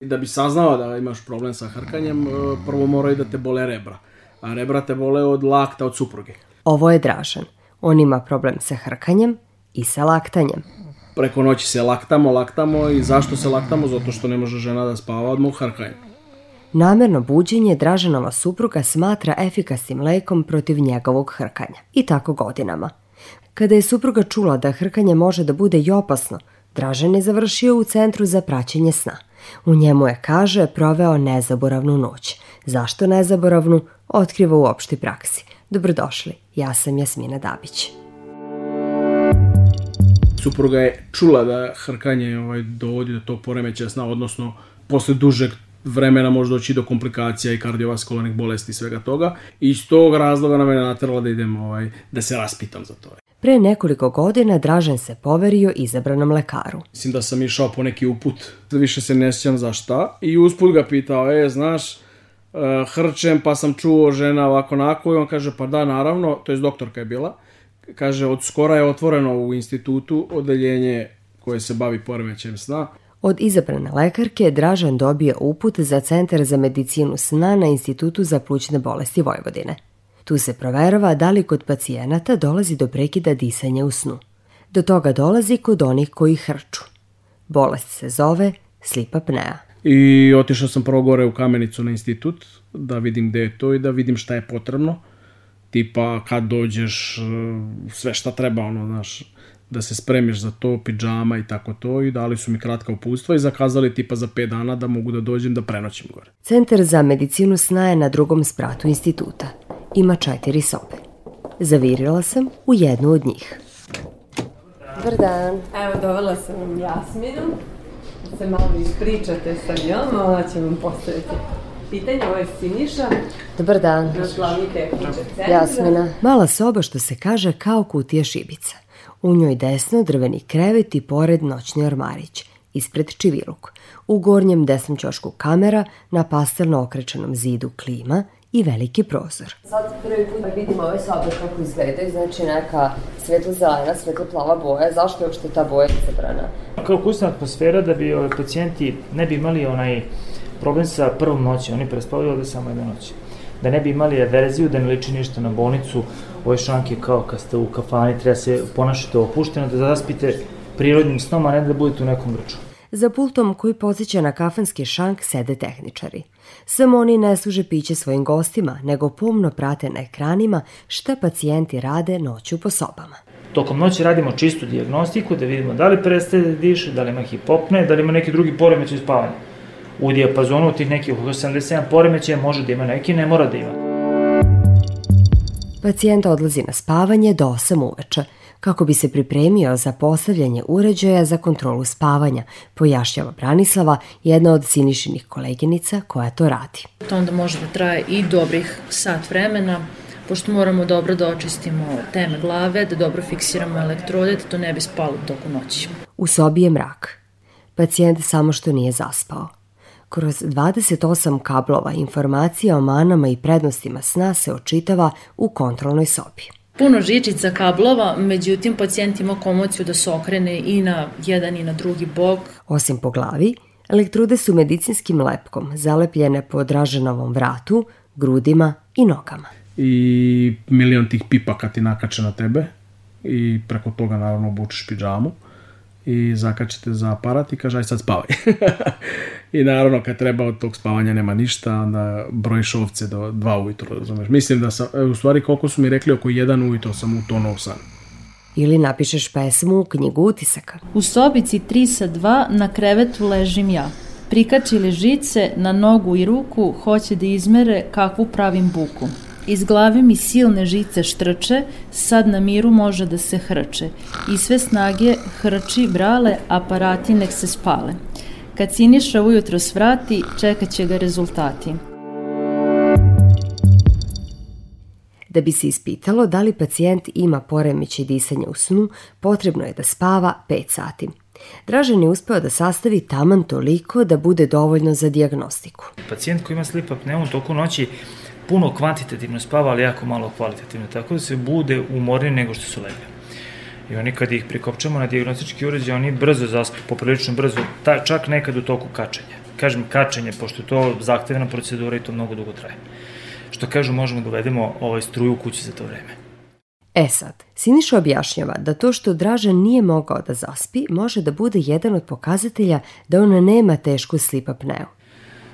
Da bi saznao da imaš problem sa hrkanjem, e, prvo moraju da te bole rebra. A rebra te bole od lakta od supruge. Ovo je Dražan. On ima problem sa hrkanjem i sa laktanjem. Preko noći se laktamo, laktamo i zašto se laktamo? Zato što ne može žena da spava odmah u hrkanju. Namerno buđenje Dražanova supruga smatra efikasnim lekom protiv njegovog hrkanja. I tako godinama. Kada je supruga čula da hrkanje može da bude i opasno, Dražan je završio u centru za praćenje sna. U njemu je, kaže, proveo nezaboravnu noć. Zašto nezaboravnu? Otkriva u opštoj praksi. Dobrodošli, ja sam Jasmina Dabić. Supruga je čula da hrkanje ovaj, dovodi do tog poremećaja sna, odnosno posle dužeg vremena može doći do komplikacija i kardiovaskularnih bolesti i svega toga. I iz tog razloga na mene natrala da idem, ovaj, da se raspitam za to. Pre nekoliko godina Dražen se poverio izabranom lekaru. Mislim da sam išao po neki uput, više se ne sjećam za šta. I usput ga pitao, e, znaš, uh, hrčem, pa sam čuo žena ovako nako i on kaže, pa da, naravno, to je doktorka je bila, kaže, od skora je otvoreno u institutu odeljenje koje se bavi poremećajem sna. Od izabrane lekarke Dražan dobio uput za Centar za medicinu sna na Institutu za plućne bolesti Vojvodine. Tu se proverava da li kod pacijenata dolazi do prekida disanja u snu. Do toga dolazi kod onih koji hrču. Bolest se zove sleep apnea. I otišao sam prvo gore u kamenicu na institut da vidim gde je to i da vidim šta je potrebno. Tipa kad dođeš, e, sve šta treba, ono, znaš, da se spremiš za to, pidžama i tako to i dali su mi kratka upustva i zakazali tipa za 5 dana da mogu da dođem da prenoćim gore. Centar za medicinu sna je na drugom spratu instituta. Ima četiri sobe. Zavirila sam u jednu od njih. Dobar dan. Evo, dovela sam vam Jasminu, da se malo ispričate sa njom, ona će vam postaviti pitanje, ovo je Siniša, Dobar dan. naš glavni tehničar centra. Jasmina. Mala soba što se kaže kao kutija šibica. U njoj desno drveni krevet i pored noćni ormarić. Ispred čiviluk. U gornjem desnom ćošku kamera, na pastelno okrečenom zidu klima i veliki prozor. Sad prvi put vidimo ove sobe kako izgledaju, znači neka svetlo-zelena, svetlo-plava boja. Zašto je uopšte ta boja izabrana? Kao kućna atmosfera da bi ovaj, pacijenti ne bi imali onaj problem sa prvom noći, oni prespavaju ovde samo jedne noći. Da ne bi imali averziju, da ne liči ništa na bolnicu, ove šanke kao kad ste u kafani, treba se ponašati opušteno, da zaspite prirodnim snom, a ne da budete u nekom vrču. Za pultom koji podsjeća na kafanski šank sede tehničari. Samo oni ne služe piće svojim gostima, nego pomno prate na ekranima šta pacijenti rade noću po sobama. Tokom noći radimo čistu diagnostiku da vidimo da li prestaje da diše, da li ima hipopne, da li ima neki drugi poremećaj spavanja. U dijapazonu tih nekih 87 poremećaja može da ima neki, ne mora da ima. Pacijent odlazi na spavanje do 8 uveče, kako bi se pripremio za postavljanje uređaja za kontrolu spavanja, pojašnjava Branislava, jedna od sinišinih koleginica koja to radi. To onda može da traje i dobrih sat vremena, pošto moramo dobro da očistimo teme glave, da dobro fiksiramo elektrode, da to ne bi spalo toku noći. U sobi je mrak. Pacijent samo što nije zaspao. Kroz 28 kablova informacija o manama i prednostima sna se očitava u kontrolnoj sobi. Puno žičica, kablova, međutim pacijent ima komociju da se okrene i na jedan i na drugi bok. Osim po glavi, elektrode su medicinskim lepkom zalepljene po Draženovom vratu, grudima i nogama. I milion tih pipaka ti nakače na tebe i preko toga naravno obučeš pidžamu i zakačete za aparat i kaže aj sad spavaj. I naravno kad treba od tog spavanja nema ništa, onda brojiš ovce do dva ujutro, razumeš. Mislim da sam, u stvari koliko su mi rekli, oko jedan ujutro sam utonuo u san. Ili napišeš pesmu u knjigu utisaka. U sobici 3 sa 2 na krevetu ležim ja. Prikačili žice na nogu i ruku, hoće da izmere kakvu pravim buku. Iz glave mi silne žice štrče, sad na miru može da se hrče. I sve snage hrči brale, aparati nek se spale. Kad Siniša ujutro svrati, čekat će ga rezultati. Da bi se ispitalo da li pacijent ima poremećaj disanja u snu, potrebno je da spava 5 sati. Dražan je uspeo da sastavi taman toliko da bude dovoljno za diagnostiku. Pacijent koji ima sleep apneu u toku noći puno kvantitativno spava, ali jako malo kvalitativno, tako da se bude umorniji nego što su legli. I oni kad ih prikopčamo na diagnostički uređaj, oni brzo zaspu, poprilično brzo, ta, čak nekad u toku kačenja. kažem, kačenje, pošto je to zahtevna procedura i to mnogo dugo traje. Što kažu, možemo da uvedemo ovaj struju u kući za to vreme. E sad, Siniša objašnjava da to što Dražan nije mogao da zaspi može da bude jedan od pokazatelja da ona nema tešku sleep apneu.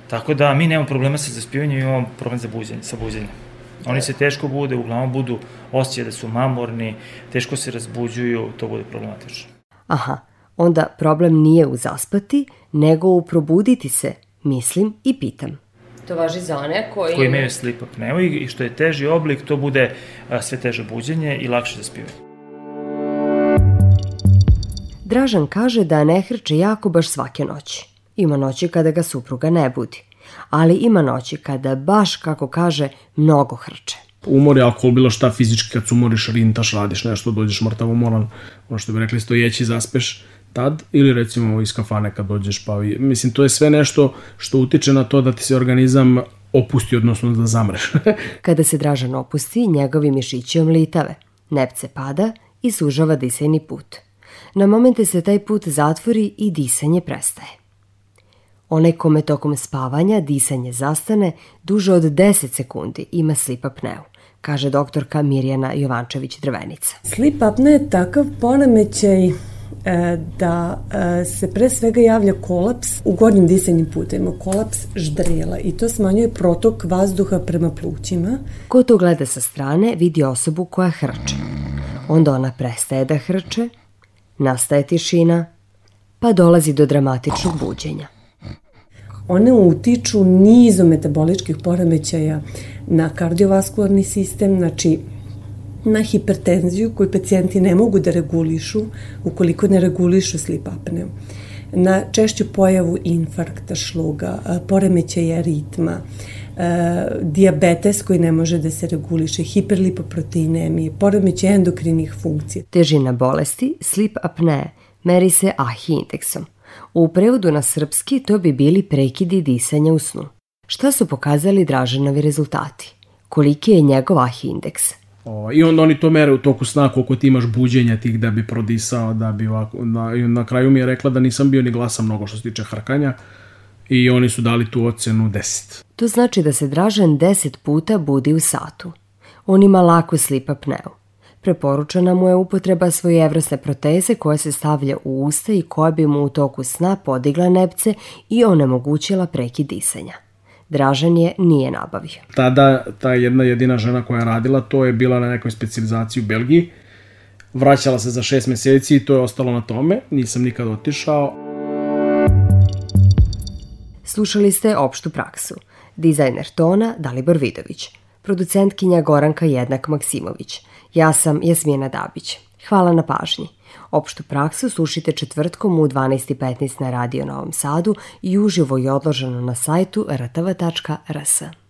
Tako da mi nemamo problema sa zaspivanjem, imamo problem za buđenje, sa buđenjem. Oni se teško bude, uglavnom budu osjećaj da su mamorni, teško se razbuđuju, to bude problematično. Aha, onda problem nije u zaspati, nego u probuditi se, mislim i pitam. To važi za one koji... Koji imaju sleep apneu i što je teži oblik, to bude sve teže buđenje i lakše zaspivanje. Dražan kaže da ne hrče jako baš svake noći. Ima noći kada ga supruga ne budi. Ali ima noći kada baš, kako kaže, mnogo hrče. Umor je alkohol, bilo šta fizički, kad se umoriš, rintaš, radiš nešto, dođeš mrtav umoran, ono što bi rekli, stojeći zaspeš tad, ili recimo iz kafane kad dođeš, pa mislim, to je sve nešto što utiče na to da ti se organizam opusti, odnosno da zamreš. Kada se Dražan opusti, njegovi mišići omlitave. Nepce pada i sužava disajni put. Na momente se taj put zatvori i disanje prestaje. Onaj kome tokom spavanja disanje zastane duže od 10 sekundi ima sleep apneu, kaže doktorka Mirjana Jovančević-Drvenica. Sleep apnea je takav poremećaj e, da e, se pre svega javlja kolaps u gornjim disajnim putevima, kolaps ždrela i to smanjuje protok vazduha prema plućima. Ko to gleda sa strane vidi osobu koja hrče. Onda ona prestaje da hrče, nastaje tišina, pa dolazi do dramatičnog buđenja one utiču nizu metaboličkih poremećaja na kardiovaskularni sistem, znači na hipertenziju koju pacijenti ne mogu da regulišu ukoliko ne regulišu sleep apneu na češću pojavu infarkta šluga, poremećaja ritma, diabetes koji ne može da se reguliše, hiperlipoproteinemije, poremećaj endokrinih funkcija. Težina bolesti, sleep apnea, meri se AHI indeksom – U prevodu na srpski to bi bili prekidi disanja u snu. Šta su pokazali Dražanovi rezultati? Koliki je njegov AHI indeks? O, I onda oni to mere u toku sna koliko ti imaš buđenja tih da bi prodisao, da bi ovako, na, na kraju mi je rekla da nisam bio ni glasan mnogo što se tiče hrkanja i oni su dali tu ocenu 10. To znači da se Dražan 10 puta budi u satu. On ima laku sleep apneu. Preporučena mu je upotreba svojevrstne proteze koja se stavlja u usta i koja bi mu u toku sna podigla nepce i onemogućila prekid disanja. Dražan je nije nabavio. Tada ta jedna jedina žena koja je radila to je bila na nekoj specializaciji u Belgiji. Vraćala se za šest meseci i to je ostalo na tome. Nisam nikad otišao. Slušali ste opštu praksu. Dizajner tona Dalibor Vidović. Producentkinja Goranka Jednak Maksimović. Ja sam Jasmina Dabić. Hvala na pažnji. Opštu praksu slušite četvrtkom u 12.15 na Radio Novom Sadu i uživo je odloženo na sajtu rtv.rs.